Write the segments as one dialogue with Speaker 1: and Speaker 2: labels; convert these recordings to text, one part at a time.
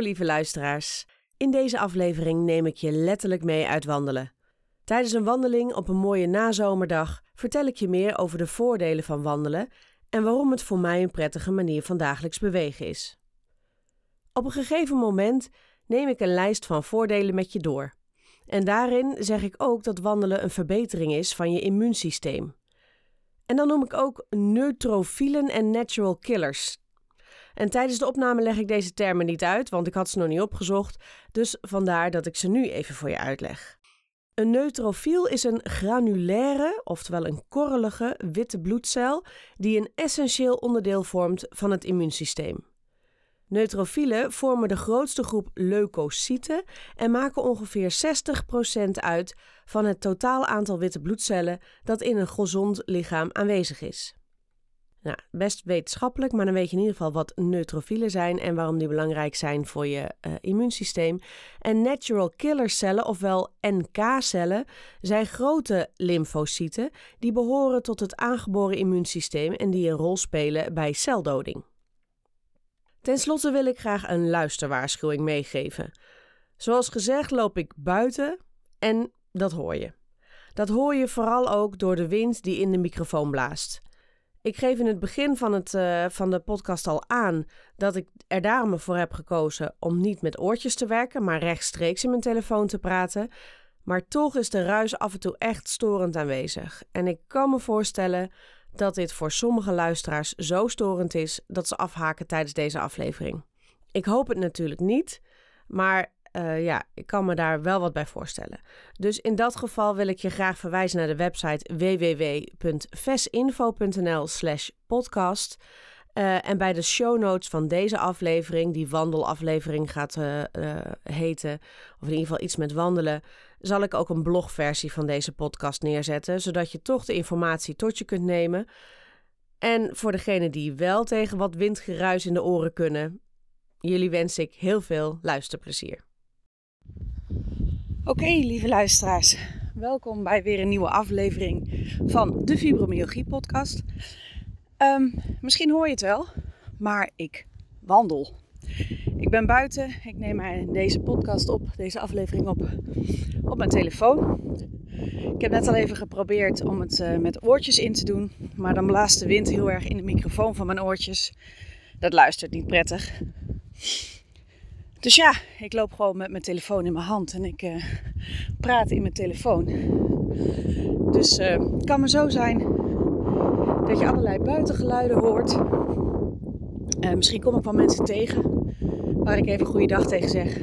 Speaker 1: Lieve luisteraars. In deze aflevering neem ik je letterlijk mee uit wandelen. Tijdens een wandeling op een mooie nazomerdag vertel ik je meer over de voordelen van wandelen en waarom het voor mij een prettige manier van dagelijks bewegen is. Op een gegeven moment neem ik een lijst van voordelen met je door. En daarin zeg ik ook dat wandelen een verbetering is van je immuunsysteem. En dan noem ik ook neutrofielen en natural killers. En tijdens de opname leg ik deze termen niet uit, want ik had ze nog niet opgezocht, dus vandaar dat ik ze nu even voor je uitleg. Een neutrofiel is een granulaire, oftewel een korrelige, witte bloedcel die een essentieel onderdeel vormt van het immuunsysteem. Neutrofielen vormen de grootste groep leukocyten en maken ongeveer 60% uit van het totaal aantal witte bloedcellen dat in een gezond lichaam aanwezig is. Nou, best wetenschappelijk, maar dan weet je in ieder geval wat neutrofielen zijn en waarom die belangrijk zijn voor je uh, immuunsysteem. En natural killer cellen, ofwel NK-cellen, zijn grote lymfocyten die behoren tot het aangeboren immuunsysteem en die een rol spelen bij celdoding. Ten slotte wil ik graag een luisterwaarschuwing meegeven. Zoals gezegd loop ik buiten en dat hoor je. Dat hoor je vooral ook door de wind die in de microfoon blaast. Ik geef in het begin van, het, uh, van de podcast al aan dat ik er daarom voor heb gekozen om niet met oortjes te werken, maar rechtstreeks in mijn telefoon te praten. Maar toch is de ruis af en toe echt storend aanwezig. En ik kan me voorstellen dat dit voor sommige luisteraars zo storend is dat ze afhaken tijdens deze aflevering. Ik hoop het natuurlijk niet, maar uh, ja, ik kan me daar wel wat bij voorstellen. Dus in dat geval wil ik je graag verwijzen naar de website www.vesinfo.nl/slash podcast. Uh, en bij de show notes van deze aflevering, die wandelaflevering gaat uh, heten, of in ieder geval iets met wandelen, zal ik ook een blogversie van deze podcast neerzetten, zodat je toch de informatie tot je kunt nemen. En voor degenen die wel tegen wat windgeruis in de oren kunnen, jullie wens ik heel veel luisterplezier. Oké, lieve luisteraars. Welkom bij weer een nieuwe aflevering van de Fibromyalgie podcast. Um, misschien hoor je het wel, maar ik wandel. Ik ben buiten. Ik neem deze podcast op, deze aflevering op, op mijn telefoon. Ik heb net al even geprobeerd om het uh, met oortjes in te doen, maar dan blaast de wind heel erg in de microfoon van mijn oortjes. Dat luistert niet prettig. Dus ja, ik loop gewoon met mijn telefoon in mijn hand en ik uh, praat in mijn telefoon. Dus het kan maar zo zijn dat je allerlei buitengeluiden hoort. Uh, misschien kom ik wel mensen tegen waar ik even goede dag tegen zeg.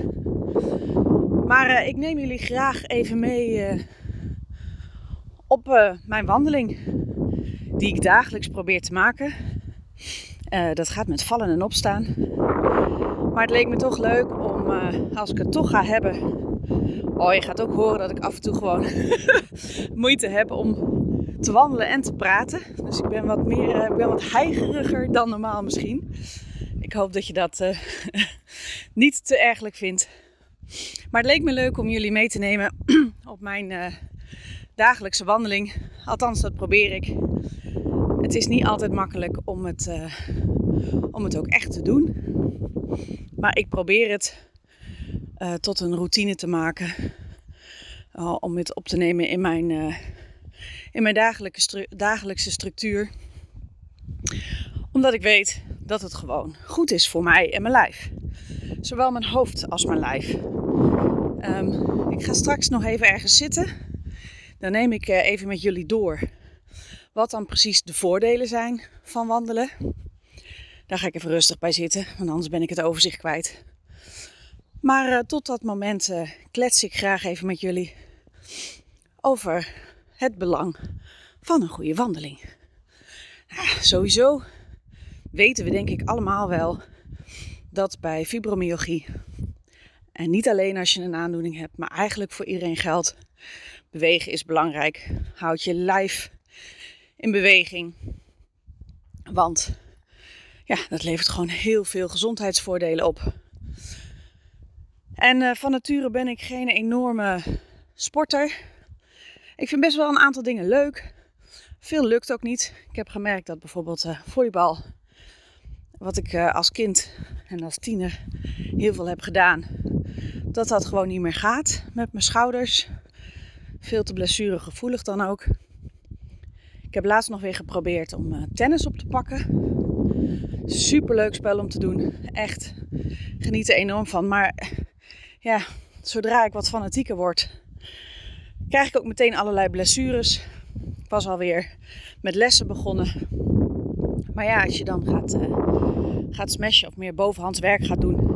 Speaker 1: Maar ik neem jullie graag even mee op mijn wandeling die ik dagelijks probeer te maken. dat gaat met vallen en opstaan. Maar het leek me toch leuk om, uh, als ik het toch ga hebben. Oh, je gaat ook horen dat ik af en toe gewoon moeite heb om te wandelen en te praten. Dus ik ben wat meer, uh, ik ben wat heigeriger dan normaal misschien. Ik hoop dat je dat uh, niet te ergelijk vindt. Maar het leek me leuk om jullie mee te nemen op mijn dagelijkse wandeling. Althans, dat probeer ik. Het is niet altijd makkelijk om het, om het ook echt te doen. Maar ik probeer het uh, tot een routine te maken. Om het op te nemen in mijn, uh, in mijn dagelijkse, dagelijkse structuur. Omdat ik weet dat het gewoon goed is voor mij en mijn lijf. Zowel mijn hoofd als mijn lijf.
Speaker 2: Um, ik ga straks nog even ergens zitten. Dan neem ik uh, even met jullie door wat dan precies de voordelen zijn van wandelen. Daar ga ik even rustig bij zitten, want anders ben ik het overzicht kwijt. Maar uh, tot dat moment uh, klets ik graag even met jullie over het belang van een goede wandeling. Sowieso weten we denk ik allemaal wel dat bij fibromyalgie, en niet alleen als je een aandoening hebt, maar eigenlijk voor iedereen geldt, bewegen is belangrijk. Houd je lijf in beweging. Want ja, dat levert gewoon heel veel gezondheidsvoordelen op. En uh, van nature ben ik geen enorme sporter. Ik vind best wel een aantal dingen leuk. Veel lukt ook niet. Ik heb gemerkt dat bijvoorbeeld uh, volleybal, wat ik uh, als kind en als tiener heel veel heb gedaan, dat dat gewoon niet meer gaat met mijn schouders. Veel te blessuregevoelig dan ook. Ik heb laatst nog weer geprobeerd om tennis op te pakken. Super leuk spel om te doen. Echt. Geniet er enorm van. Maar ja, zodra ik wat fanatieker word, krijg ik ook meteen allerlei blessures. Ik was alweer met lessen begonnen. Maar ja, als je dan gaat, uh, gaat smashen of meer bovenhands werk gaat doen.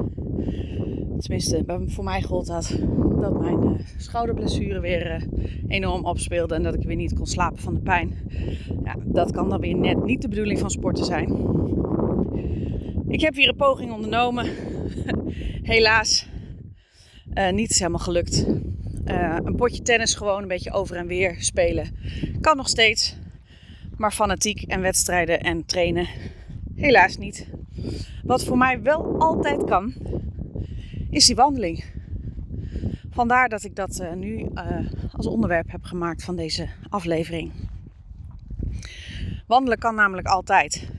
Speaker 2: Tenminste, voor mij gold dat dat mijn uh, schouderblessure weer uh, enorm opspeelde en dat ik weer niet kon slapen van de pijn. Ja, dat kan dan weer net niet de bedoeling van sporten zijn. Ik heb weer een poging ondernomen. Helaas uh, niet helemaal gelukt. een potje tennis gewoon een beetje over en weer spelen. Kan nog steeds. Maar fanatiek en wedstrijden en trainen helaas niet. Wat voor mij wel altijd kan, is die wandeling. Vandaar dat ik dat uh, nu als onderwerp heb gemaakt van deze aflevering. Wandelen kan namelijk altijd.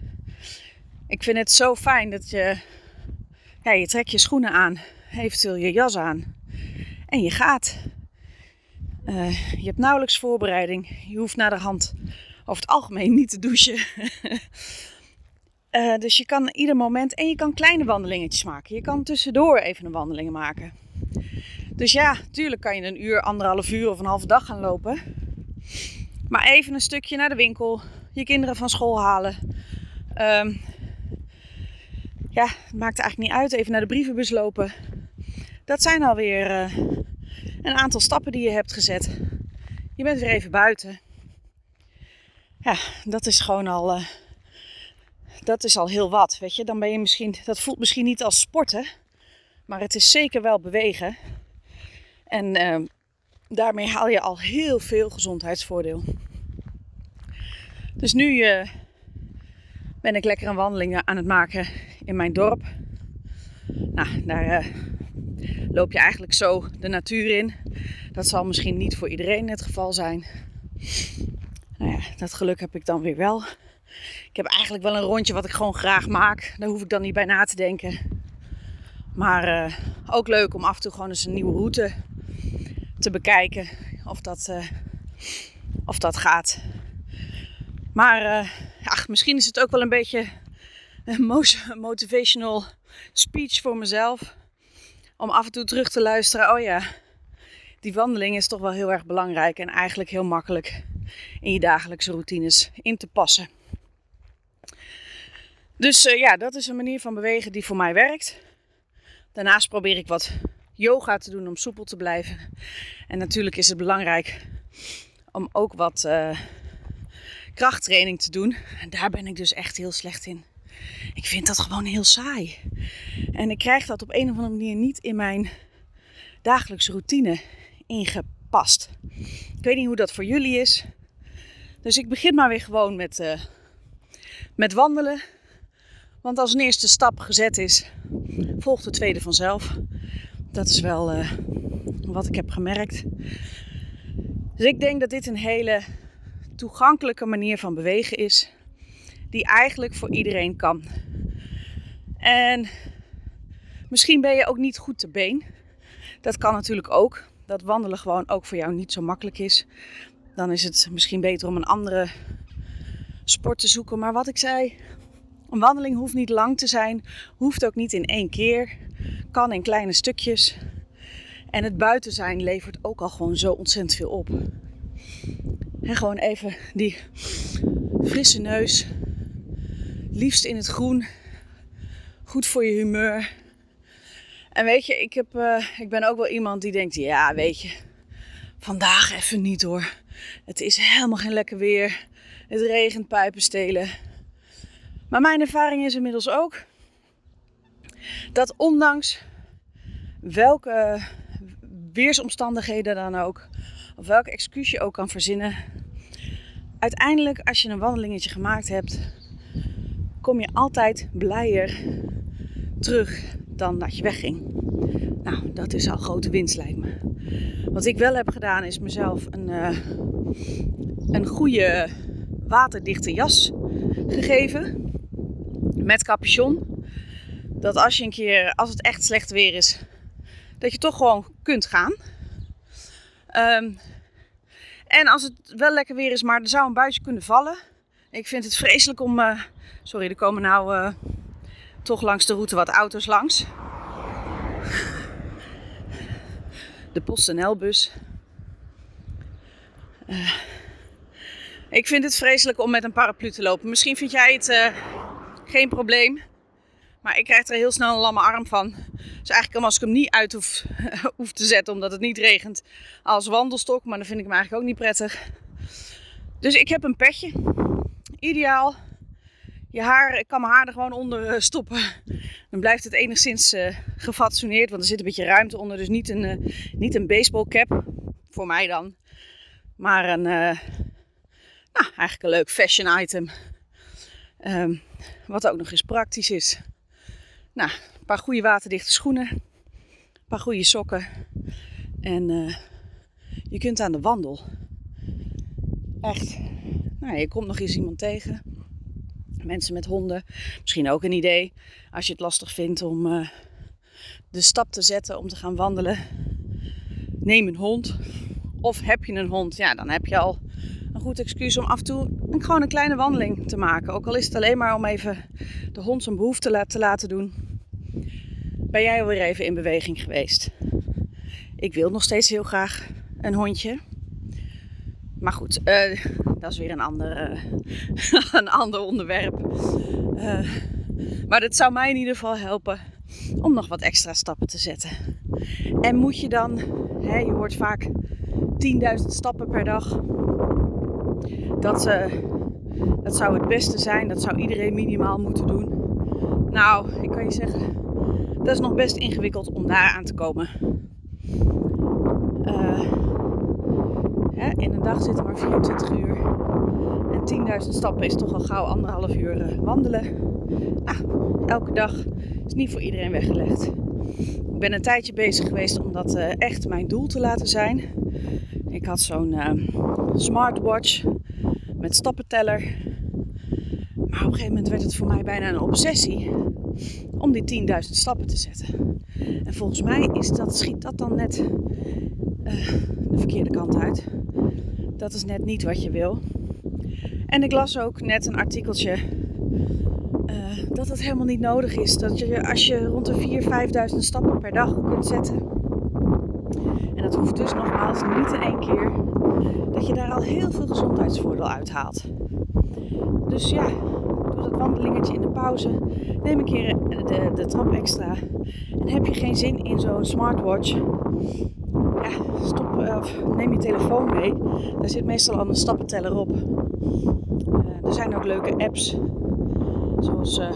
Speaker 2: Ik vind het zo fijn dat je, ja, je trekt je schoenen aan, eventueel je jas aan en je gaat. Uh, je hebt nauwelijks voorbereiding. Je hoeft naar de hand over het algemeen niet te douchen. Uh, dus je kan ieder moment en je kan kleine wandelingetjes maken. Je kan tussendoor even een wandeling maken. Dus ja, tuurlijk kan je een uur, anderhalf uur of een halve dag gaan lopen. Maar even een stukje naar de winkel, je kinderen van school halen. Um, ja, het maakt eigenlijk niet uit. Even naar de brievenbus lopen. Dat zijn alweer uh, een aantal stappen die je hebt gezet. Je bent weer even buiten. Ja, dat is gewoon al. Uh, dat is al heel wat. Weet je, dan ben je misschien. Dat voelt misschien niet als sporten. Maar het is zeker wel bewegen. En uh, daarmee haal je al heel veel gezondheidsvoordeel. Dus nu uh, ben ik lekker een wandeling aan het maken in mijn dorp. Nou, daar uh, loop je eigenlijk zo de natuur in. Dat zal misschien niet voor iedereen het geval zijn. Nou ja, dat geluk heb ik dan weer wel. Ik heb eigenlijk wel een rondje wat ik gewoon graag maak. Daar hoef ik dan niet bij na te denken. Maar uh, ook leuk om af en toe gewoon eens een nieuwe route te bekijken. Of dat, of dat gaat. Maar misschien is het ook wel een beetje een motivational speech voor mezelf. Om af en toe terug te luisteren. Oh ja, die wandeling is toch wel heel erg belangrijk. En eigenlijk heel makkelijk in je dagelijkse routines in te passen. Dus uh, ja, dat is een manier van bewegen die voor mij werkt. Daarnaast probeer ik wat yoga te doen om soepel te blijven. En natuurlijk is het belangrijk om ook wat uh, krachttraining te doen. En daar ben ik dus echt heel slecht in. Ik vind dat gewoon heel saai. En ik krijg dat op een of andere manier niet in mijn dagelijkse routine ingepast. Ik weet niet hoe dat voor jullie is. Dus ik begin maar weer gewoon met, uh, met wandelen. Want als een eerste stap gezet is, volgt de tweede vanzelf. Dat is wel uh, wat ik heb gemerkt. Dus ik denk dat dit een hele toegankelijke manier van bewegen is, die eigenlijk voor iedereen kan. En misschien ben je ook niet goed te been. Dat kan natuurlijk ook. Dat wandelen gewoon ook voor jou niet zo makkelijk is. Dan is het misschien beter om een andere sport te zoeken. Maar wat ik zei, een wandeling hoeft niet lang te zijn, hoeft ook niet in één keer, kan in kleine stukjes. En het buiten zijn levert ook al gewoon zo ontzettend veel op. En gewoon even die frisse neus. Liefst in het groen. Goed voor je humeur. En weet je, ik, heb, uh, ik ben ook wel iemand die denkt: ja, weet je, vandaag even niet hoor. Het is helemaal geen lekker weer. Het regent pijpenstelen. Maar mijn ervaring is inmiddels ook dat ondanks welke weersomstandigheden dan ook, of welke excuus je ook kan verzinnen, uiteindelijk als je een wandelingetje gemaakt hebt, kom je altijd blijer terug dan dat je wegging. Nou, dat is al grote winst lijkt me. Wat ik wel heb gedaan is mezelf een, uh, een goede waterdichte jas gegeven met capuchon. Dat als je een keer, als het echt slecht weer is, dat je toch gewoon kunt gaan. Um, en als het wel lekker weer is, maar er zou een buitje kunnen vallen. Ik vind het vreselijk om. Uh, sorry, er komen nou uh, toch langs de route wat auto's langs. De PostNL-bus. Uh, ik vind het vreselijk om met een paraplu te lopen. Misschien vind jij het geen probleem. Maar ik krijg er heel snel een lamme arm van. Dus eigenlijk als ik hem niet uit hoef, hoef te zetten omdat het niet regent als wandelstok. Maar dan vind ik hem eigenlijk ook niet prettig. Dus ik heb een petje. Ideaal. Je haar, ik kan mijn haar er gewoon onder eh, stoppen. Dan blijft het enigszins uh, gefatsoeneerd. Want er zit een beetje ruimte onder. Dus niet een, uh, niet een baseballcap. Voor mij dan. Maar een, nou, eigenlijk een leuk fashion item. Um, wat ook nog eens praktisch is. Nou, een paar goede waterdichte schoenen. Een paar goede sokken. En uh, je kunt aan de wandel. Echt. Nou, je komt nog eens iemand tegen. Mensen met honden. Misschien ook een idee. Als je het lastig vindt om uh, de stap te zetten om te gaan wandelen. Neem een hond. Of heb je een hond? Ja, dan heb je al een goed excuus om af en toe een, gewoon een kleine wandeling te maken. Ook al is het alleen maar om even de hond zijn behoefte te laten doen. Ben jij alweer even in beweging geweest? Ik wil nog steeds heel graag een hondje. Maar goed, uh, dat is weer een ander, uh, een ander onderwerp. Uh, maar het zou mij in ieder geval helpen om nog wat extra stappen te zetten. En moet je dan, hè, je hoort vaak 10.000 stappen per dag. Dat, dat zou het beste zijn. Dat zou iedereen minimaal moeten doen. Nou, ik kan je zeggen, dat is nog best ingewikkeld om daar aan te komen. Uh, hè, in een dag zitten maar 24 uur. En 10.000 stappen is toch al gauw anderhalf uur uh, wandelen. Nou, elke dag is niet voor iedereen weggelegd. Ik ben een tijdje bezig geweest om dat uh, echt mijn doel te laten zijn. Ik had zo'n smartwatch met stappenteller. Maar op een gegeven moment werd het voor mij bijna een obsessie om die 10.000 stappen te zetten. En volgens mij is dat, schiet dat dan net uh, de verkeerde kant uit. Dat is net niet wat je wil. En ik las ook net een artikeltje uh, dat het helemaal niet nodig is. Dat je als je rond de 4.000, 5.000 stappen per dag kunt zetten. En dat hoeft dus nogmaals niet in één keer. Dat je daar al heel veel gezondheidsvoordeel uithaalt. Dus ja, doe dat wandelingetje in de pauze. Neem een keer de, de trap extra. En heb je geen zin in zo'n smartwatch? Ja, stop, uh, neem je telefoon mee. Daar zit meestal al een stappenteller op. Uh, er zijn ook leuke apps. Zoals uh,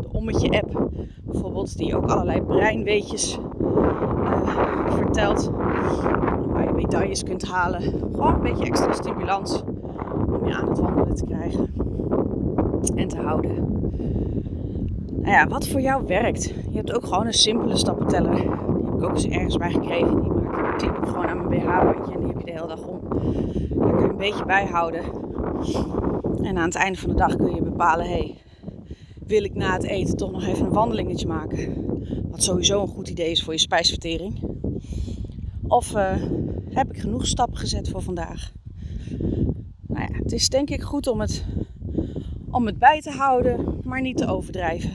Speaker 2: de Ommetje app bijvoorbeeld. Die ook allerlei breinweetjes vertelt. Medailles kunt halen. Gewoon een beetje extra stimulans om je aan het wandelen te krijgen en te houden. Nou ja, wat voor jou werkt. Je hebt ook gewoon een simpele stappenteller. Die heb ik ook eens ergens bij gekregen. Die maak ik, gewoon aan mijn BH-bandje en die heb je de hele dag om. Daar kun je een beetje bijhouden. En aan het einde van de dag kun je bepalen: hey, wil ik na het eten toch nog even een wandelingetje maken? Wat sowieso een goed idee is voor je spijsvertering. Of uh, heb ik genoeg stappen gezet voor vandaag? Nou ja, het is denk ik goed om het om het bij te houden, maar niet te overdrijven.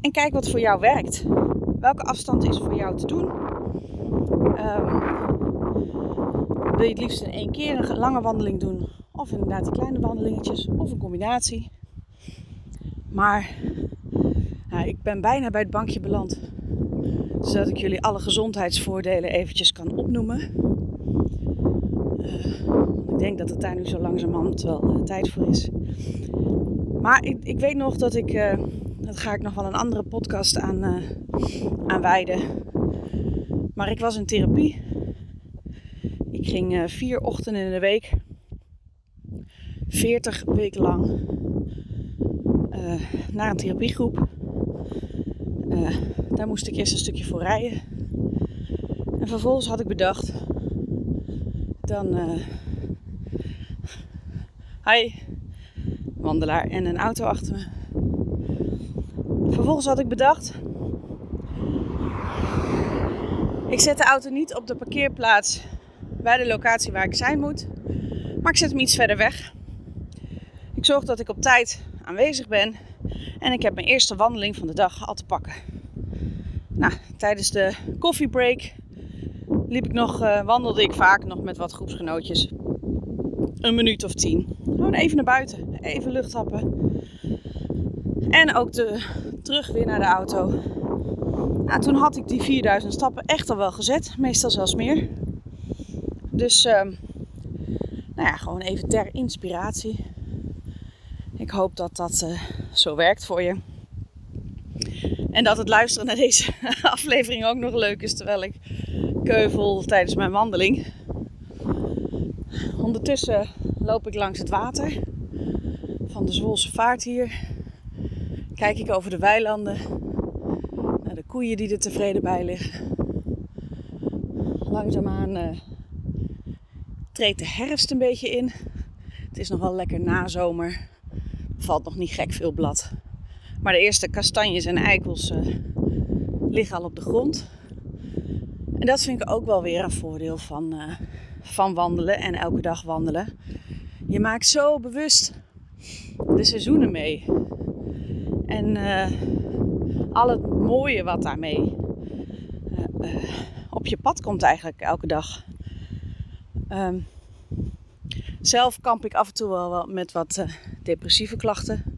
Speaker 2: En kijk wat voor jou werkt. Welke afstand is voor jou te doen? Ehm, wil je het liefst in één keer een lange wandeling doen, of inderdaad die kleine wandelingetjes, of een combinatie. Maar nou, ik ben bijna bij het bankje beland, zodat ik jullie alle gezondheidsvoordelen eventjes kan opnoemen. Uh, ik denk dat het daar nu zo langzamerhand wel uh, tijd voor is. Maar ik, ik weet nog dat ik, uh, dat ga ik nog wel een andere podcast aan, aan wijden. Maar ik was in therapie. Ik ging vier ochtenden in de week, 40 weken lang, naar een therapiegroep. Daar moest ik eerst een stukje voor rijden. En vervolgens had ik bedacht, dan Hi, wandelaar en een auto achter me. Vervolgens had ik bedacht. Ik zet de auto niet op de parkeerplaats bij de locatie waar ik zijn moet, maar ik zet hem iets verder weg. Ik zorg dat ik op tijd aanwezig ben en ik heb mijn eerste wandeling van de dag al te pakken. Nou, tijdens de koffiebreak liep ik nog, uh, wandelde ik vaak nog met wat groepsgenootjes. Een minuut of tien. Gewoon even naar buiten, even lucht happen. En ook de, terug weer naar de auto. Nou, toen had ik die 4000 stappen echt al wel gezet, meestal zelfs meer. Dus, uh, nou ja, gewoon even ter inspiratie. Ik hoop dat dat uh, zo werkt voor je. En dat het luisteren naar deze aflevering ook nog leuk is terwijl ik keuvel tijdens mijn wandeling. Ondertussen loop ik langs het water van de Zwolse vaart hier. Kijk ik over de weilanden naar de koeien die er tevreden bij liggen. Langzaamaan uh, treedt de herfst een beetje in. Het is nog wel lekker nazomer. Er valt nog niet gek veel blad. Maar de eerste kastanjes en eikels uh, liggen al op de grond. En dat vind ik ook wel weer een voordeel van, uh, van wandelen en elke dag wandelen. Je maakt zo bewust de seizoenen mee. En uh, al het mooie wat daarmee op je pad komt eigenlijk elke dag. Um, zelf kamp ik af en toe wel met wat depressieve klachten.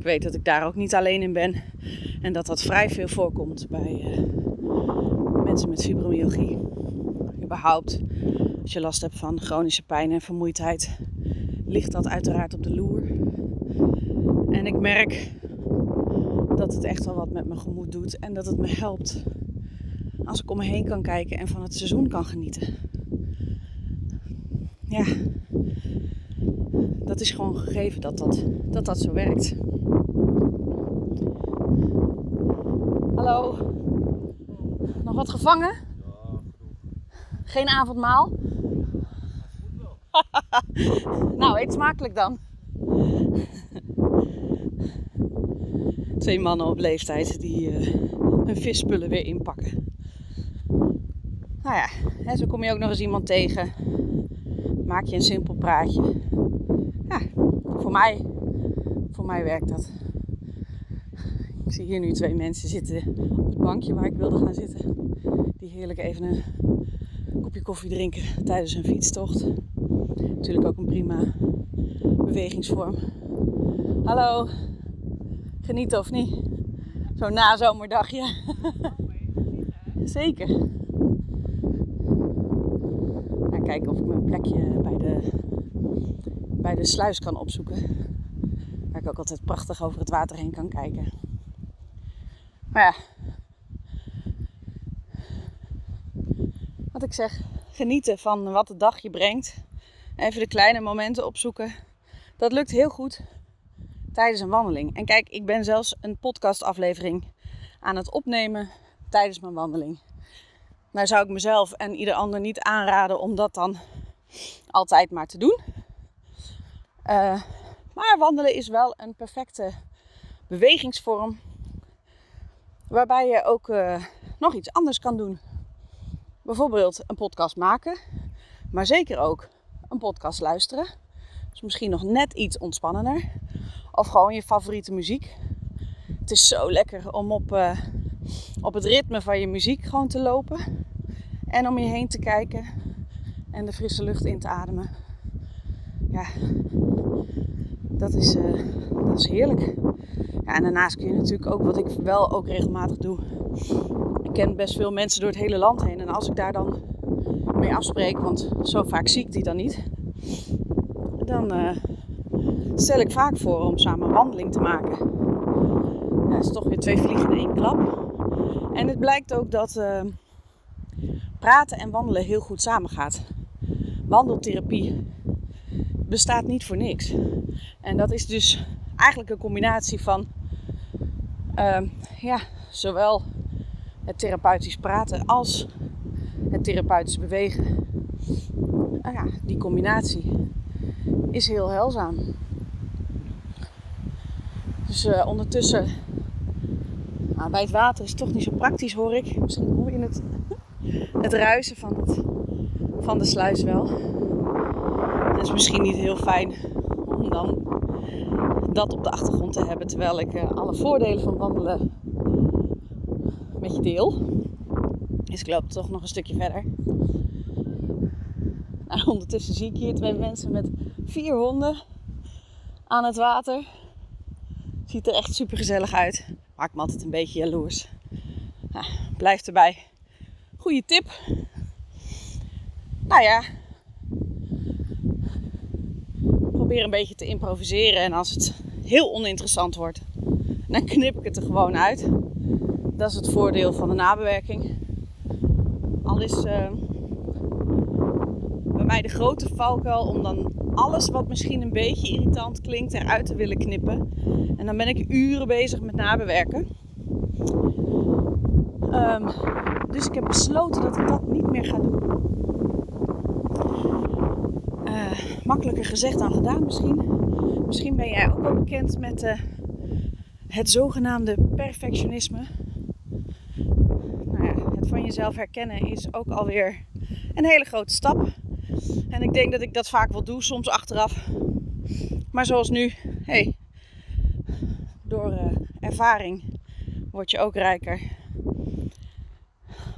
Speaker 2: Ik weet dat ik daar ook niet alleen in ben. En dat dat vrij veel voorkomt bij mensen met fibromyalgie. Überhaupt als je last hebt van chronische pijn en vermoeidheid, ligt dat uiteraard op de loer. En ik merk dat het echt wel wat met mijn gemoed doet en dat het me helpt als ik om me heen kan kijken en van het seizoen kan genieten. Ja, dat is gewoon gegeven dat dat, dat, dat zo werkt. Hallo, nog wat gevangen? Geen avondmaal? nou, eet smakelijk dan. Twee mannen op leeftijd die uh, hun visspullen weer inpakken. Nou ja, hè, zo kom je ook nog eens iemand tegen. Maak je een simpel praatje. Ja, voor mij, voor mij werkt dat. Ik zie hier nu twee mensen zitten op het bankje waar ik wilde gaan zitten. Die heerlijk even een kopje koffie drinken tijdens een fietstocht. Natuurlijk ook een prima bewegingsvorm. Hallo, genieten of niet? Zo'n nazomerdagje. Zeker. Nou, kijken of ik mijn plekje bij de, bij de sluis kan opzoeken. Waar ik ook altijd prachtig over het water heen kan kijken. Maar ja. Wat ik zeg, genieten van wat de dag je brengt. Even de kleine momenten opzoeken. Dat lukt heel goed tijdens een wandeling. En kijk, ik ben zelfs een podcastaflevering aan het opnemen tijdens mijn wandeling. Maar zou ik mezelf en ieder ander niet aanraden om dat dan altijd maar te doen. Uh, maar wandelen is wel een perfecte bewegingsvorm. Waarbij je ook uh, nog iets anders kan doen. Bijvoorbeeld een podcast maken. Maar zeker ook een podcast luisteren. Dus misschien nog net iets ontspannender. Of gewoon je favoriete muziek. Het is zo lekker om op, uh, op het ritme van je muziek gewoon te lopen. En om je heen te kijken en de frisse lucht in te ademen. Ja, dat is, uh, dat is heerlijk. En daarnaast kun je natuurlijk ook, wat ik wel ook regelmatig doe. Ik ken best veel mensen door het hele land heen. En als ik daar dan mee afspreek, want zo vaak zie ik die dan niet. Dan uh, stel ik vaak voor om samen een wandeling te maken. Dat is toch weer twee vliegen in één klap. En het blijkt ook dat uh, praten en wandelen heel goed samengaat. Wandeltherapie bestaat niet voor niks. En dat is dus eigenlijk een combinatie van uh, ja, zowel het therapeutisch praten als het therapeutisch bewegen. Nou ja, die combinatie is heel heilzaam. Dus uh, ondertussen, nou, bij het water is het toch niet zo praktisch hoor ik. Misschien hoor je het, het ruisen van, het, van de sluis wel. Het is misschien niet heel fijn om dan dat op de achtergrond te hebben terwijl ik uh, alle voordelen van wandelen met je deel. Dus ik loop toch nog een stukje verder. Nou, ondertussen zie ik hier twee mensen met vier honden aan het water. Ziet er echt super gezellig uit. Maakt me altijd een beetje jaloers. Ja, blijf erbij. Goeie tip. Nou ja. Probeer een beetje te improviseren. En als het heel oninteressant wordt, dan knip ik het er gewoon uit. Dat is het voordeel van de nabewerking. Al is uh, bij mij de grote valkuil om dan alles wat misschien een beetje irritant klinkt eruit te willen knippen. En dan ben ik uren bezig met nabewerken. Um, dus ik heb besloten dat ik dat niet meer ga doen. Uh, makkelijker gezegd dan gedaan misschien. Misschien ben jij ook wel bekend met uh, het zogenaamde perfectionisme. Nou ja, het van jezelf herkennen is ook alweer een hele grote stap. En ik denk dat ik dat vaak wel doe, soms achteraf. Maar zoals nu, hey, door uh, ervaring word je ook rijker.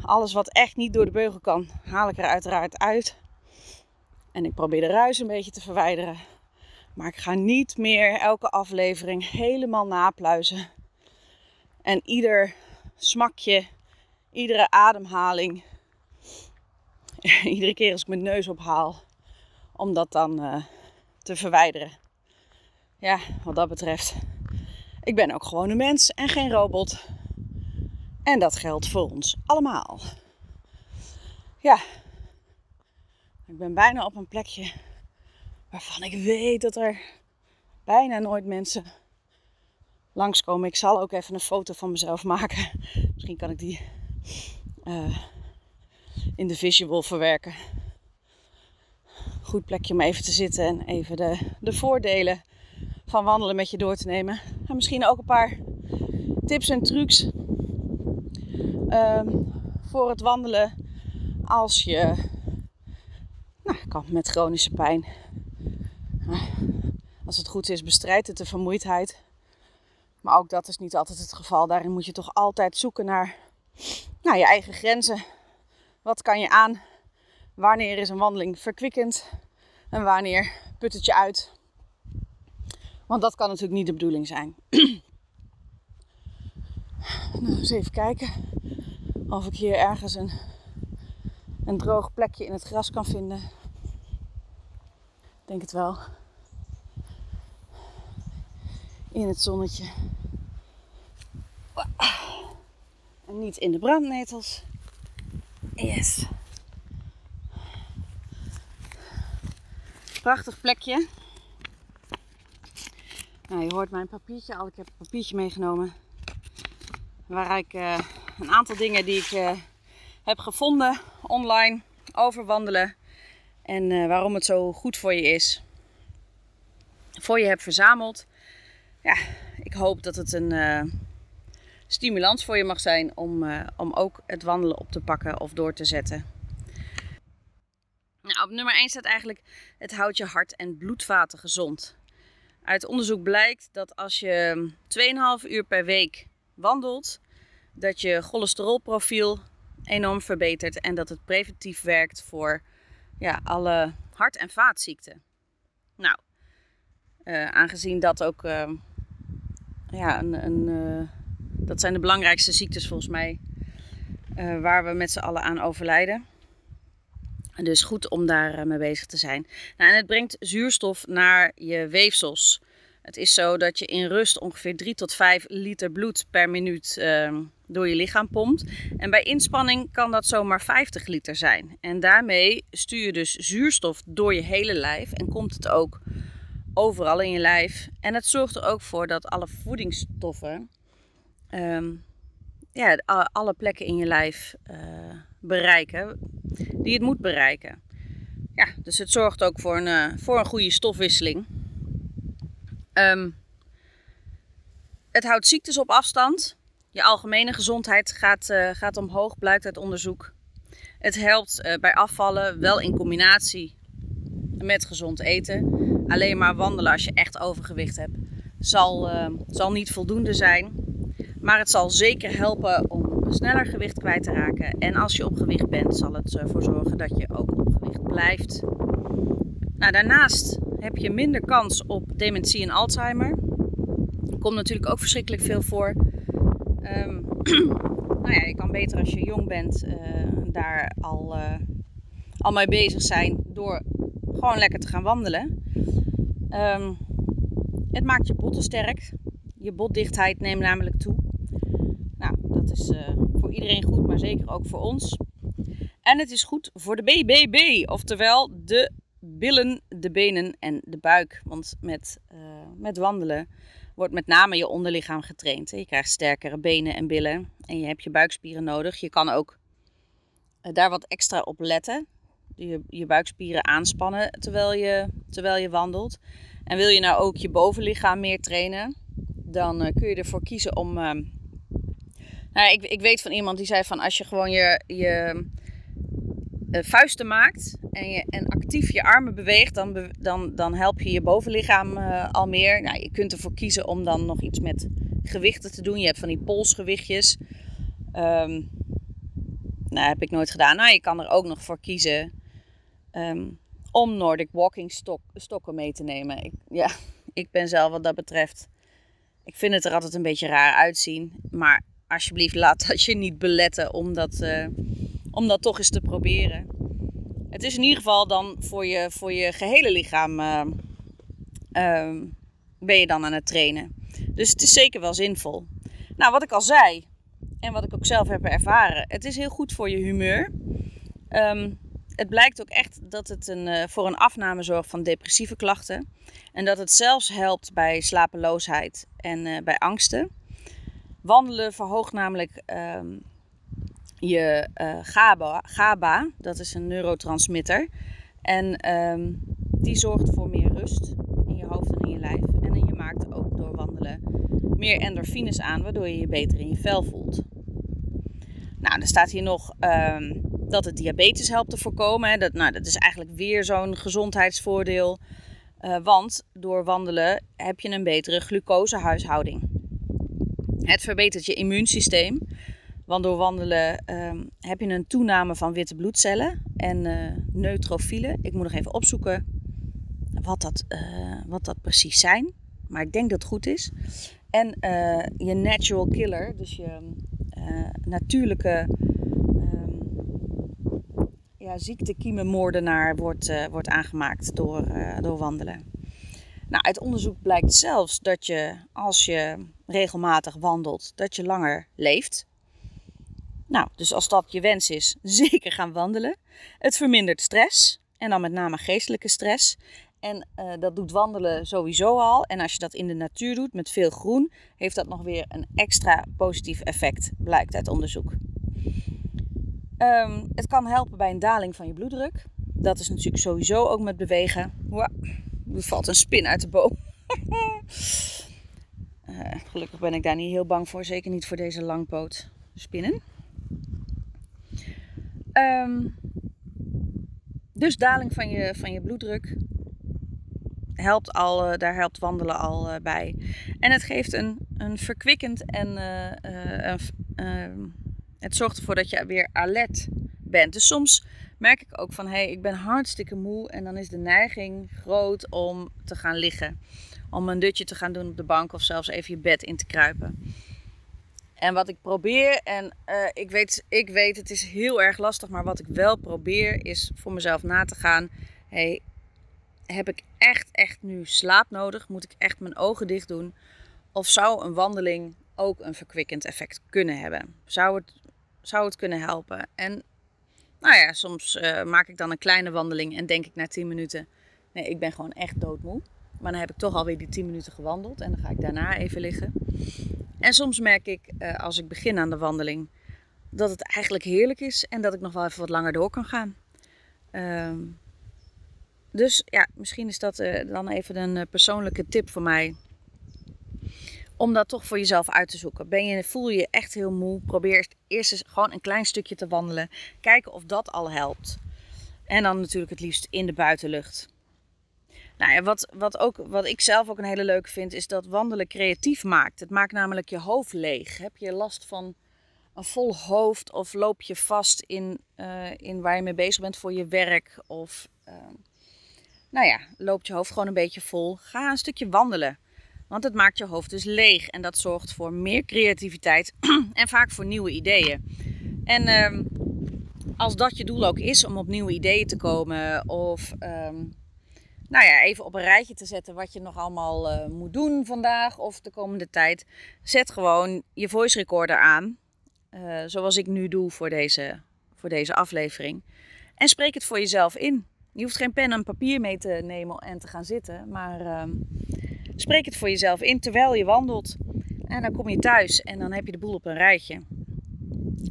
Speaker 2: Alles wat echt niet door de beugel kan, haal ik er uiteraard uit. En ik probeer de ruis een beetje te verwijderen. Maar ik ga niet meer elke aflevering helemaal napluizen. En ieder smakje, iedere ademhaling, iedere keer als ik mijn neus ophaal, om dat dan uh, te verwijderen. Ja, wat dat betreft. Ik ben ook gewoon een mens en geen robot. En dat geldt voor ons allemaal. Ja, ik ben bijna op een plekje waarvan ik weet dat er bijna nooit mensen langskomen. Ik zal ook even een foto van mezelf maken. Misschien kan ik die uh, in de visual verwerken. Goed plekje om even te zitten en even de, de voordelen van wandelen met je door te nemen. En misschien ook een paar tips en trucs um, voor het wandelen als je nou, kan met chronische pijn. Als het goed is, bestrijdt het de vermoeidheid. Maar ook dat is niet altijd het geval. Daarin moet je toch altijd zoeken naar nou, je eigen grenzen. Wat kan je aan? Wanneer is een wandeling verkwikkend? En wanneer put het je uit? Want dat kan natuurlijk niet de bedoeling zijn. nou, eens even kijken of ik hier ergens een, een droog plekje in het gras kan vinden. Ik denk het wel. In het zonnetje. En niet in de brandnetels. Yes. Prachtig plekje. Nou, je hoort mijn papiertje al. Ik heb een papiertje meegenomen. Waar ik uh, een aantal dingen die ik uh, heb gevonden online over wandelen. En uh, waarom het zo goed voor je is. Voor je hebt verzameld. Ja, ik hoop dat het een stimulans voor je mag zijn om, om ook het wandelen op te pakken of door te zetten. Nou, op nummer 1 staat eigenlijk: het houdt je hart en bloedvaten gezond. Uit onderzoek blijkt dat als je 2,5 uur per week wandelt, dat je cholesterolprofiel enorm verbetert en dat het preventief werkt voor ja, alle hart- en vaatziekten. Nou, uh, aangezien dat ook uh, ja, een, een uh, dat zijn de belangrijkste ziektes volgens mij waar we met z'n allen aan overlijden. Dus goed om daar mee bezig te zijn. Nou, en het brengt zuurstof naar je weefsels. Het is zo dat je in rust ongeveer 3 tot 5 liter bloed per minuut ehm, door je lichaam pompt. En bij inspanning kan dat zomaar 50 liter zijn. En daarmee stuur je dus zuurstof door je hele lijf en komt het ook overal in je lijf. En het zorgt er ook voor dat alle voedingsstoffen, ehm, ja, alle plekken in je lijf uh, bereiken die het moet bereiken. Ja, dus het zorgt ook voor een, uh, voor een goede stofwisseling. Um, het houdt ziektes op afstand. Je algemene gezondheid gaat, uh, gaat omhoog, blijkt uit onderzoek. Het helpt bij afvallen, wel in combinatie met gezond eten. Alleen maar wandelen als je echt overgewicht hebt, zal, uh, zal niet voldoende zijn. Maar het zal zeker helpen om sneller gewicht kwijt te raken. En als je op gewicht bent, zal het ervoor zorgen dat je ook op gewicht blijft. Nou, daarnaast heb je minder kans op dementie en Alzheimer. Komt natuurlijk ook verschrikkelijk veel voor. Um, nou ja, je kan beter als je jong bent uh, daar al, uh, al mee bezig zijn door gewoon lekker te gaan wandelen. Um, het maakt je botten sterk. Je botdichtheid neemt namelijk toe. Nou, dat is uh, voor iedereen goed, maar zeker ook voor ons. En het is goed voor de BBB, oftewel de billen, de benen en de buik. Want met, uh, met wandelen wordt met name je onderlichaam getraind. Je krijgt sterkere benen en billen en je hebt je buikspieren nodig. Je kan ook uh, daar wat extra op letten. Je, je buikspieren aanspannen terwijl je, terwijl je wandelt. En wil je nou ook je bovenlichaam meer trainen, dan uh, kun je ervoor kiezen om. nou, ik, ik weet van iemand die zei van als je gewoon je, je uh, vuisten maakt en, je, en actief je armen beweegt, dan, dan, dan help je je bovenlichaam uh, al meer. Nou, je kunt ervoor kiezen om dan nog iets met gewichten te doen. Je hebt van die polsgewichtjes. Um, nou, heb ik nooit gedaan. Nou, je kan er ook nog voor kiezen um, om Nordic walking stok, stokken mee te nemen. Ik, ja, ik ben zelf wat dat betreft. Ik vind het er altijd een beetje raar uitzien. Maar alsjeblieft, laat dat je niet beletten om dat. Uh, om dat toch eens te proberen. Het is in ieder geval dan voor je, voor je gehele lichaam uh, uh, ben je dan aan het trainen. Dus het is zeker wel zinvol. Nou, wat ik al zei en wat ik ook zelf heb ervaren, het is heel goed voor je humeur. Um, het blijkt ook echt dat het een, uh, voor een afname zorgt van depressieve klachten. En dat het zelfs helpt bij slapeloosheid en uh, bij angsten. Wandelen verhoogt namelijk um, je uh, GABA, GABA, dat is een neurotransmitter. En um, die zorgt voor meer rust in je hoofd en in je lijf. En je maakt ook door wandelen meer endorfines aan, waardoor je je beter in je vel voelt. Nou, er staat hier nog um, dat het diabetes helpt te voorkomen. Dat, nou, dat is eigenlijk weer zo'n gezondheidsvoordeel. Uh, want door wandelen heb je een betere glucosehuishouding. Het verbetert je immuunsysteem. Want door wandelen um, heb je een toename van witte bloedcellen en uh, neutrofielen. Ik moet nog even opzoeken wat dat, uh, wat dat precies zijn. Maar ik denk dat het goed is. En je natural killer, dus je natuurlijke um, ja, ziektekiemenmoordenaar, wordt, wordt aangemaakt door, door wandelen. Nou, uit onderzoek blijkt zelfs dat je als je regelmatig wandelt, dat je langer leeft. Nou, dus als dat je wens is, zeker gaan wandelen. Het vermindert stress en dan met name geestelijke stress. En uh, dat doet wandelen sowieso al. En als je dat in de natuur doet met veel groen, heeft dat nog weer een extra positief effect, blijkt uit onderzoek. Um, het kan helpen bij een daling van je bloeddruk. Dat is natuurlijk sowieso ook met bewegen. Wow, er valt een spin uit de boom. uh, gelukkig ben ik daar niet heel bang voor, zeker niet voor deze langpoot spinnen. Um, dus daling van je, van je bloeddruk helpt al, uh, daar helpt wandelen al uh, bij. En het geeft een, een verkwikkend en uh, een, Het zorgt ervoor dat je weer alert bent. Dus soms merk ik ook van, hé, hey, ik ben hartstikke moe en dan is de neiging groot om te gaan liggen. Om een dutje te gaan doen op de bank of zelfs even je bed in te kruipen. En wat ik probeer, en ik, weet, ik weet het is heel erg lastig, maar wat ik wel probeer is voor mezelf na te gaan. Hey, heb ik echt, echt nu slaap nodig? Moet ik echt mijn ogen dicht doen? Of zou een wandeling ook een verkwikkend effect kunnen hebben? Zou het, zou het kunnen helpen? En nou ja, soms uh, maak ik dan een kleine wandeling en denk ik na 10 minuten: nee, ik ben gewoon echt doodmoe. Maar dan heb ik toch alweer die 10 minuten gewandeld en dan ga ik daarna even liggen. En soms merk ik uh, als ik begin aan de wandeling dat het eigenlijk heerlijk is en dat ik nog wel even wat langer door kan gaan. Uh, dus ja, misschien is dat uh, dan even een persoonlijke tip voor mij om dat toch voor jezelf uit te zoeken. Ben je, voel je echt heel moe? Probeer eerst eens gewoon een klein stukje te wandelen. Kijken of dat al helpt. En dan natuurlijk het liefst in de buitenlucht. Nou ja, wat, wat, ook, wat ik zelf ook een hele leuke vind, is dat wandelen creatief maakt. Het maakt namelijk je hoofd leeg. Heb je last van een vol hoofd of loop je vast in, uh, in waar je mee bezig bent voor je werk? Of uh, nou ja, loopt je hoofd gewoon een beetje vol? Ga een stukje wandelen. Want het maakt je hoofd dus leeg en dat zorgt voor meer creativiteit en vaak voor nieuwe ideeën. En um, als dat je doel ook is om op nieuwe ideeën te komen of um, nou ja, even op een rijtje te zetten wat je nog allemaal uh, moet doen vandaag of de komende tijd, zet gewoon je voice recorder aan, uh, zoals ik nu doe voor deze, voor deze aflevering. En spreek het voor jezelf in. Je hoeft geen pen en papier mee te nemen en te gaan zitten, maar uh, Spreek het voor jezelf in terwijl je wandelt. En dan kom je thuis en dan heb je de boel op een rijtje.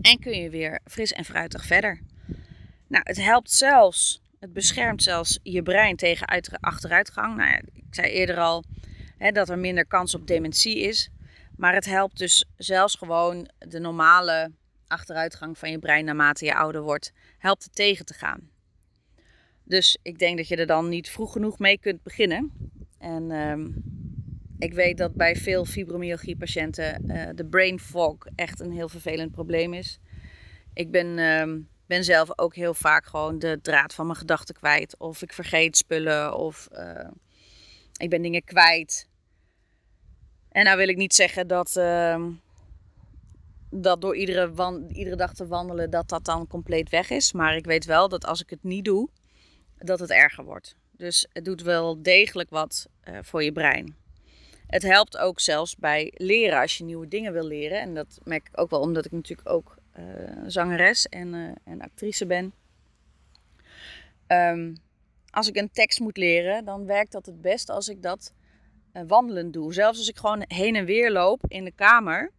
Speaker 2: En kun je weer fris en fruitig verder. Nou, het helpt zelfs, het beschermt zelfs je brein tegen achteruitgang. Nou ja, ik zei eerder al hè, dat er minder kans op dementie is. Maar het helpt dus zelfs gewoon de normale achteruitgang van je brein naarmate je ouder wordt, helpt het tegen te gaan. Dus ik denk dat je er dan niet vroeg genoeg mee kunt beginnen. En um, ik weet dat bij veel fibromyalgie-patiënten uh, de brain fog echt een heel vervelend probleem is. Ik ben, uh, ben zelf ook heel vaak gewoon de draad van mijn gedachten kwijt. Of ik vergeet spullen of uh, ik ben dingen kwijt. En nou wil ik niet zeggen dat, uh, dat door iedere, iedere dag te wandelen dat dat dan compleet weg is. Maar ik weet wel dat als ik het niet doe, dat het erger wordt. Dus het doet wel degelijk wat uh, voor je brein. Het helpt ook zelfs bij leren als je nieuwe dingen wil leren. En dat merk ik ook wel omdat ik natuurlijk ook uh, zangeres en, uh, en, actrice ben. Um, als ik een tekst moet leren, dan werkt dat het best als ik dat wandelend doe. Zelfs als ik gewoon heen en weer loop in de kamer,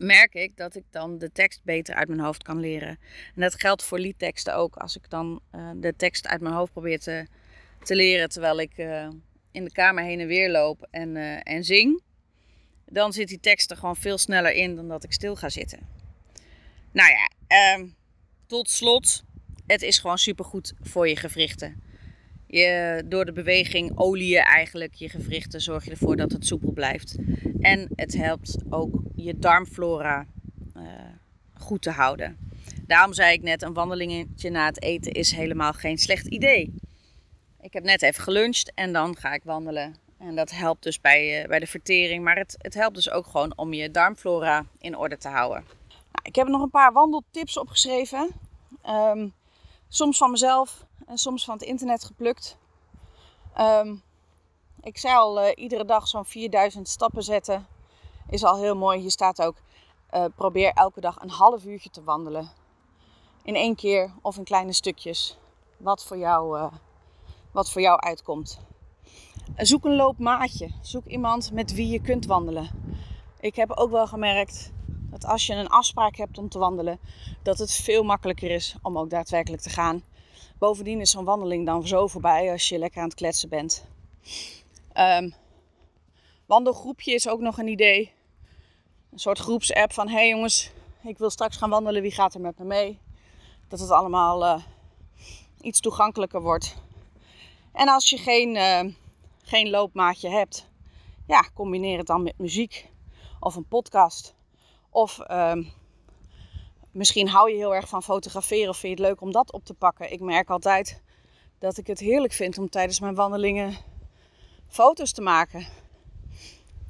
Speaker 2: merk ik dat ik dan de tekst beter uit mijn hoofd kan leren. En dat geldt voor liedteksten ook. Als ik dan de tekst uit mijn hoofd probeer te, te leren terwijl ik in de kamer heen en weer loop en, uh, en zing, dan zit die tekst er gewoon veel sneller in dan dat ik stil ga zitten. Nou ja, uh, tot slot, het is gewoon supergoed voor je gewrichten. Je, door de beweging olie je eigenlijk je gewrichten, zorg je ervoor dat het soepel blijft. En het helpt ook je darmflora uh, goed te houden. Daarom zei ik net, een wandelingetje na het eten is helemaal geen slecht idee. Ik heb net even geluncht en dan ga ik wandelen. En dat helpt dus bij, uh, bij de vertering. Maar het, het helpt dus ook gewoon om je darmflora in orde te houden. Nou, ik heb nog een paar wandeltips opgeschreven. Um, soms van mezelf en soms van het internet geplukt. Um, ik zei al, uh, iedere dag zo'n 4000 stappen zetten is al heel mooi. Hier staat ook, uh, probeer elke dag een half uurtje te wandelen. In één keer of in kleine stukjes. Wat voor jou wat voor jou uitkomt. Zoek een loopmaatje. Zoek iemand met wie je kunt wandelen. Ik heb ook wel gemerkt dat als je een afspraak hebt om te wandelen, dat het veel makkelijker is om ook daadwerkelijk te gaan. Bovendien is zo'n wandeling dan zo voorbij als je lekker aan het kletsen bent. Um, wandelgroepje is ook nog een idee. Een soort groepsapp van: hey jongens, ik wil straks gaan wandelen, wie gaat er met me mee? Dat het allemaal uh, iets toegankelijker wordt. En als je geen, uh, geen loopmaatje hebt, ja, combineer het dan met muziek of een podcast. Of uh, Misschien hou je heel erg van fotograferen of vind je het leuk om dat op te pakken. Ik merk altijd dat ik het heerlijk vind om tijdens mijn wandelingen foto's te maken.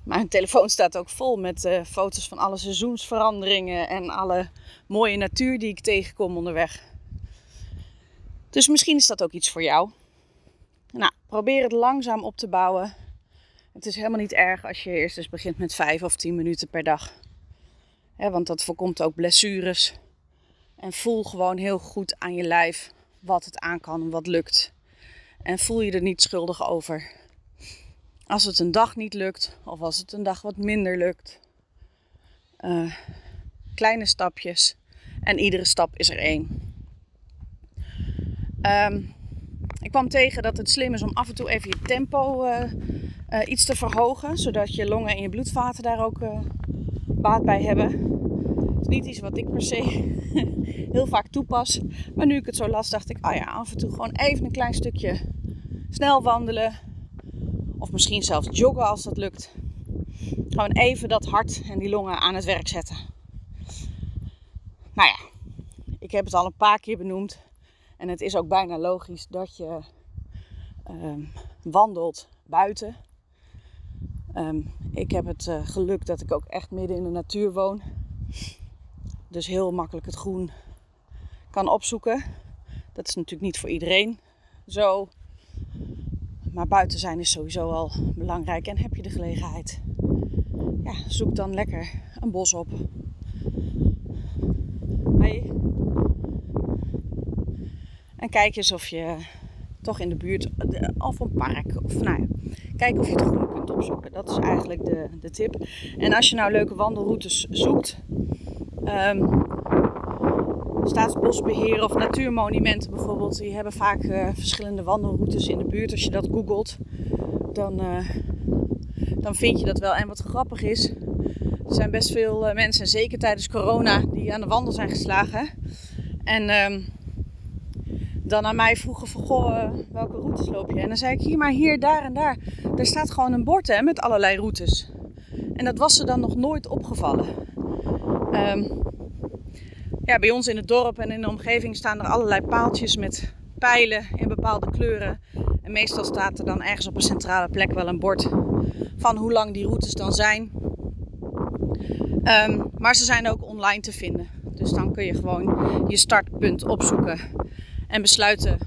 Speaker 2: Mijn telefoon staat ook vol met uh, foto's van alle seizoensveranderingen en alle mooie natuur die ik tegenkom onderweg. Dus misschien is dat ook iets voor jou. Nou, probeer het langzaam op te bouwen. Het is helemaal niet erg als je eerst eens begint met 5 of 10 minuten per dag. want dat voorkomt ook blessures. En voel gewoon heel goed aan je lijf wat het aan kan en wat lukt. En voel je er niet schuldig over. Als het een dag niet lukt of als het een dag wat minder lukt. Uh, kleine stapjes en iedere stap is er één. Um, ik kwam tegen dat het slim is om af en toe even je tempo uh, uh, iets te verhogen, zodat je longen en je bloedvaten daar ook baat bij hebben. Het is niet iets wat ik per se heel vaak toepas, maar nu ik het zo las, dacht ik, ah ja, af en toe gewoon even een klein stukje snel wandelen, of misschien zelfs joggen als dat lukt. Gewoon even dat hart en die longen aan het werk zetten. Nou ja, ik heb het al een paar keer benoemd. En het is ook bijna logisch dat je um, wandelt buiten. Um, ik heb het uh, geluk dat ik ook echt midden in de natuur woon. Dus heel makkelijk het groen kan opzoeken. Dat is natuurlijk niet voor iedereen zo. Maar buiten zijn is sowieso al belangrijk. En heb je de gelegenheid, ja, zoek dan lekker een bos op. Hey. En kijk eens of je toch in de buurt, of een park, of nou ja, kijk of je het groen kunt opzoeken. Dat is eigenlijk de, de tip. En als je nou leuke wandelroutes zoekt, um, Staatsbosbeheer of natuurmonumenten bijvoorbeeld, die hebben vaak uh, verschillende wandelroutes in de buurt. Als je dat googelt, dan, uh, dan vind je dat wel. En wat grappig is, er zijn best veel uh, mensen, zeker tijdens corona, die aan de wandel zijn geslagen. En um, dan aan mij vroegen van, goh, welke routes loop je? En dan zei ik, hier maar hier, daar en daar. Daar staat gewoon een bord hè, met allerlei routes. En dat was ze dan nog nooit opgevallen. Um, ja, bij ons in het dorp en in de omgeving staan er allerlei paaltjes met pijlen in bepaalde kleuren. En meestal staat er dan ergens op een centrale plek wel een bord van hoe lang die routes dan zijn. Um, maar ze zijn ook online te vinden. Dus dan kun je gewoon je startpunt opzoeken en besluiten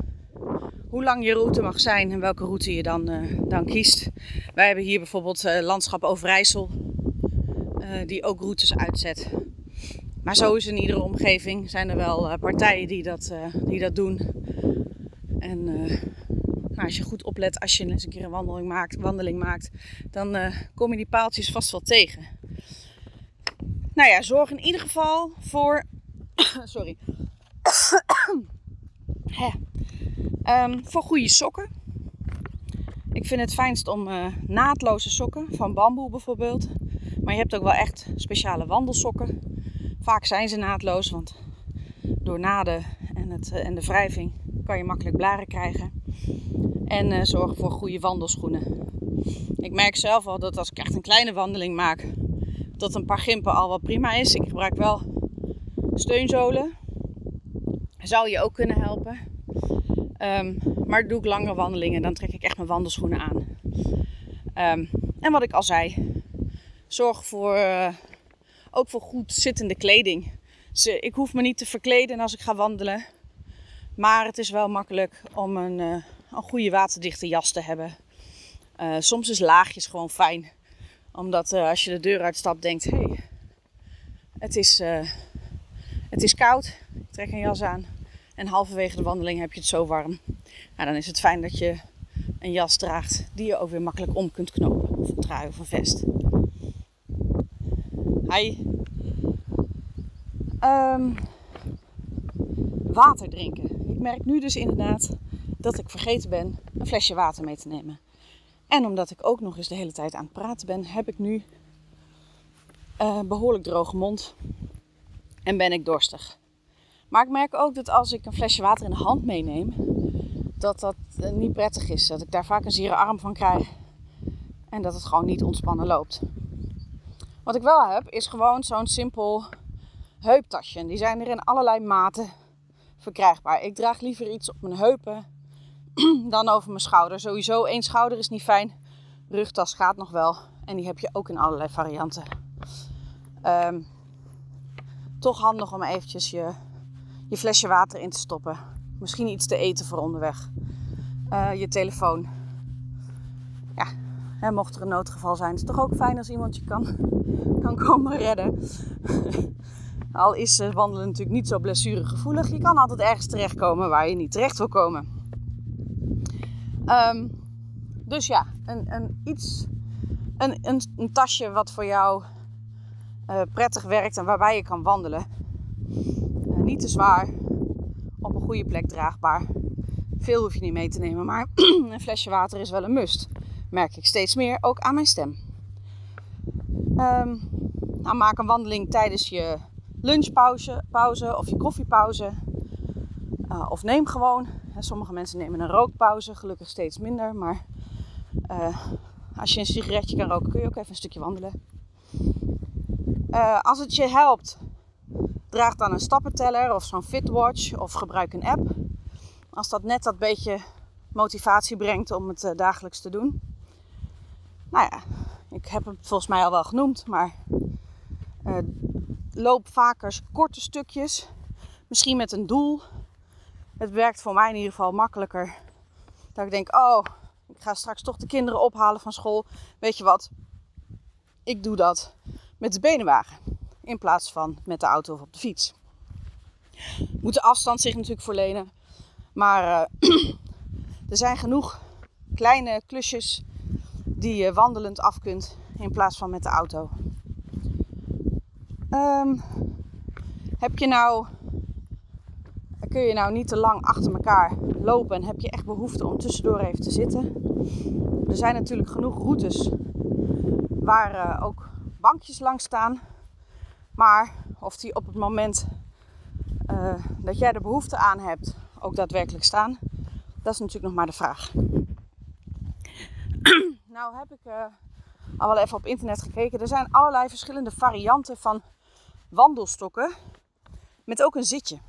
Speaker 2: hoe lang je route mag zijn en welke route je dan, uh, dan kiest. Wij hebben hier bijvoorbeeld uh, Landschap Overijssel, uh, die ook routes uitzet. Maar zo is in iedere omgeving zijn er wel uh, partijen die dat, uh, die dat doen. En uh, nou, als je goed oplet, als je eens een keer een wandeling maakt, wandeling maakt dan kom je die paaltjes vast wel tegen. Nou ja, zorg in ieder geval voor. sorry. um, voor goede sokken. Ik vind het fijnst om naadloze sokken, van bamboe bijvoorbeeld. Maar je hebt ook wel echt speciale wandelsokken. Vaak zijn ze naadloos, want door naden en, het, eh, en de wrijving kan je makkelijk blaren krijgen. En uh, zorg voor goede wandelschoenen. Ik merk zelf al dat als ik echt een kleine wandeling maak, dat een paar gimpen al wel prima is. Ik gebruik wel steunzolen. Zou je ook kunnen helpen. Um, maar doe ik langere wandelingen, dan trek ik echt mijn wandelschoenen aan. Um, en wat ik al zei, zorg voor uh, ook voor goed zittende kleding. Eh, ik hoef me niet te verkleden als ik ga wandelen. Maar het is wel makkelijk om een, uh, een goede waterdichte jas te hebben. Uh, soms is laagjes gewoon fijn. Omdat als je de deur uitstapt denkt, hé, hey, het, is, het is koud. Ik trek een jas aan. En halverwege de wandeling heb je het zo warm. Nou, dan is het fijn dat je een jas draagt die je ook weer makkelijk om kunt knopen. Of een trui of een vest. Um, water drinken. Ik merk nu dus inderdaad dat ik vergeten ben een flesje water mee te nemen. En omdat ik ook nog eens de hele tijd aan het praten ben, heb ik nu uh, behoorlijk droge mond en ben ik dorstig. Maar ik merk ook dat als ik een flesje water in de hand meeneem, dat dat uh, niet prettig is. Dat ik daar vaak een zere arm van krijg en dat het gewoon niet ontspannen loopt. Wat ik wel heb, is gewoon zo'n simpel heuptasje. Die zijn er in allerlei maten verkrijgbaar. Ik draag liever iets op mijn heupen dan over mijn schouder. Sowieso één schouder is niet fijn. Rugtas gaat nog wel. En die heb je ook in allerlei varianten. Ehm, toch handig om eventjes je, je flesje water in te stoppen. Misschien iets te eten voor onderweg. Uh, je telefoon. Hè, mocht er een noodgeval zijn, is het toch ook fijn als iemand je kan, kan komen redden. Al is wandelen natuurlijk niet zo blessuregevoelig. Je kan altijd ergens terechtkomen waar je niet terecht wil komen. Um, dus ja, een, een, iets, een, een, tasje wat voor jou uh, prettig werkt en waarbij je kan wandelen. Uh, niet te zwaar, op een goede plek draagbaar. Veel hoef je niet mee te nemen, maar een flesje water is wel een must. Merk ik steeds meer, ook aan mijn stem. Um, nou, maak een wandeling tijdens je lunchpauze pauze, of je koffiepauze. Uh, of neem gewoon. Sommige mensen nemen een rookpauze, gelukkig steeds minder. Maar uh, als je een sigaretje kan roken, kun je ook even een stukje wandelen. Uh, als het je helpt, draag dan een stappenteller of zo'n Fitwatch of gebruik een app. Als dat net dat beetje motivatie brengt om het dagelijks te doen. Nou ja, ik heb het volgens mij al wel genoemd, maar uh, loop vaker korte stukjes. Misschien met een doel. Het werkt voor mij in ieder geval makkelijker. Dat ik denk, oh, ik ga straks toch de kinderen ophalen van school. Weet je wat? Ik doe dat met de benenwagen. In plaats van met de auto of op de fiets. Moet de afstand zich natuurlijk verlenen. Maar uh, er zijn genoeg kleine klusjes die je wandelend af kunt in plaats van met de auto. Um, heb je nou, kun je nou niet te lang achter elkaar lopen en heb je echt behoefte om tussendoor even te zitten? Er zijn natuurlijk genoeg routes waar uh, ook bankjes langs staan. Maar of die op het moment uh, dat jij er behoefte aan hebt ook daadwerkelijk staan, dat is natuurlijk nog maar de vraag. Nou heb ik uh, al wel even op internet gekeken. Er zijn allerlei verschillende varianten van wandelstokken met ook een zitje.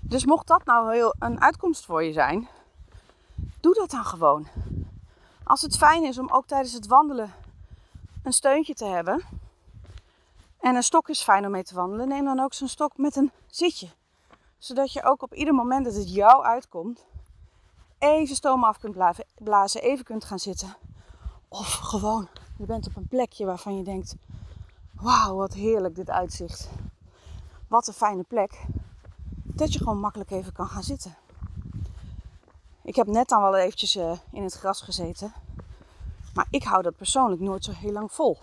Speaker 2: Dus mocht dat nou heel een uitkomst voor je zijn, doe dat dan gewoon. Als het fijn is om ook tijdens het wandelen een steuntje te hebben. En een stok is fijn om mee te wandelen. Neem dan ook zo'n stok met een zitje. Zodat je ook op ieder moment dat het jou uitkomt, even stoom af kunt blazen, even kunt gaan zitten. Of gewoon, je bent op een plekje waarvan je denkt, wauw, wat heerlijk dit uitzicht. Wat een fijne plek. Dat je gewoon makkelijk even kan gaan zitten. Ik heb net dan wel eventjes uh, in het gras gezeten. Maar ik hou dat persoonlijk nooit zo heel lang vol.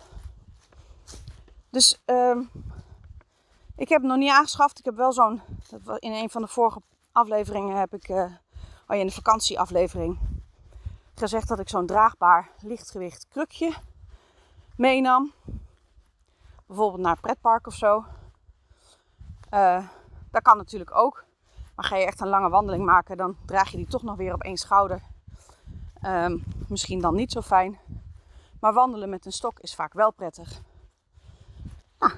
Speaker 2: Dus uh, ik heb het nog niet aangeschaft. Ik heb wel zo'n. In een van de vorige afleveringen heb ik. Uh, oh in de vakantieaflevering. Gezegd dat ik zo'n draagbaar lichtgewicht krukje meenam bijvoorbeeld naar een pretpark of zo. Uh, dat kan natuurlijk ook. Maar ga je echt een lange wandeling maken, dan draag je die toch nog weer op één schouder. Um, misschien dan niet zo fijn. Maar wandelen met een stok is vaak wel prettig. Ah,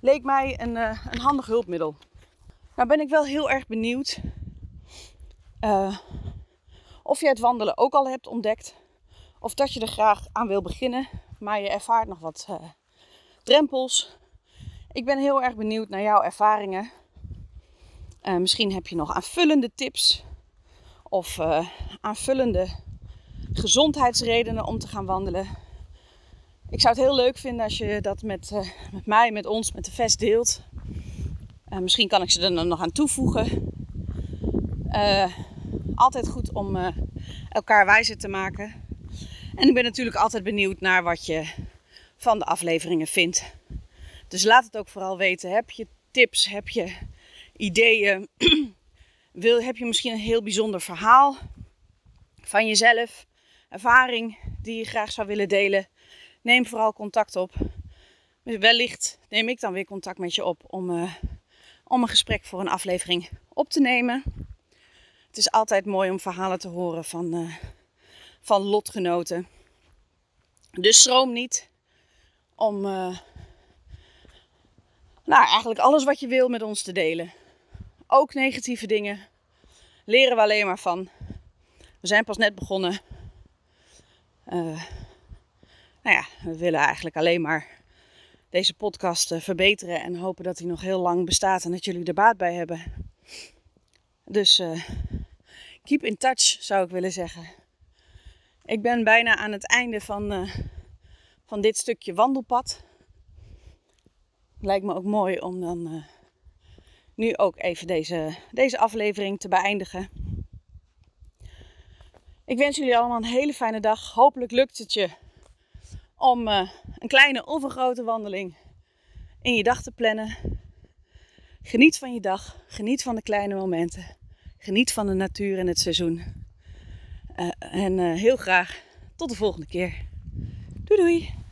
Speaker 2: leek mij een, uh, een handig hulpmiddel. Nou ben ik wel heel erg benieuwd uh, of je het wandelen ook al hebt ontdekt. Of dat je er graag aan wil beginnen, maar je ervaart nog wat uh, drempels. Ik ben heel erg benieuwd naar jouw ervaringen. Uh, misschien heb je nog aanvullende tips of aanvullende gezondheidsredenen om te gaan wandelen. Ik zou het heel leuk vinden als je dat met, met mij, met ons, met de vest deelt. misschien kan ik ze er nog aan toevoegen. Altijd goed om elkaar wijzer te maken. En ik ben natuurlijk altijd benieuwd naar wat je van de afleveringen vindt. Dus laat het ook vooral weten. Heb je tips? Heb je ideeën? Wil, heb je misschien een heel bijzonder verhaal van jezelf? Ervaring die je graag zou willen delen? Neem vooral contact op. Wellicht neem ik dan weer contact met je op om, uh, om een gesprek voor een aflevering op te nemen. Het is altijd mooi om verhalen te horen van, uh, van lotgenoten. Dus schroom niet om, uh, nou, eigenlijk alles wat je wil met ons te delen. Ook negatieve dingen. Leren we alleen maar van. We zijn pas net begonnen. Uh, nou ja, we willen eigenlijk alleen maar deze podcast verbeteren en hopen dat hij nog heel lang bestaat en dat jullie er baat bij hebben. Dus keep in touch zou ik willen zeggen. Ik ben bijna aan het einde van, van dit stukje wandelpad. Lijkt me ook mooi om dan nu ook even deze, deze aflevering te beëindigen. Ik wens jullie allemaal een hele fijne dag. Hopelijk lukt het je om uh, een kleine of een grote wandeling in je dag te plannen. Geniet van je dag. Geniet van de kleine momenten. Geniet van de natuur en het seizoen. Uh, en uh, heel graag tot de volgende keer. Doei doei!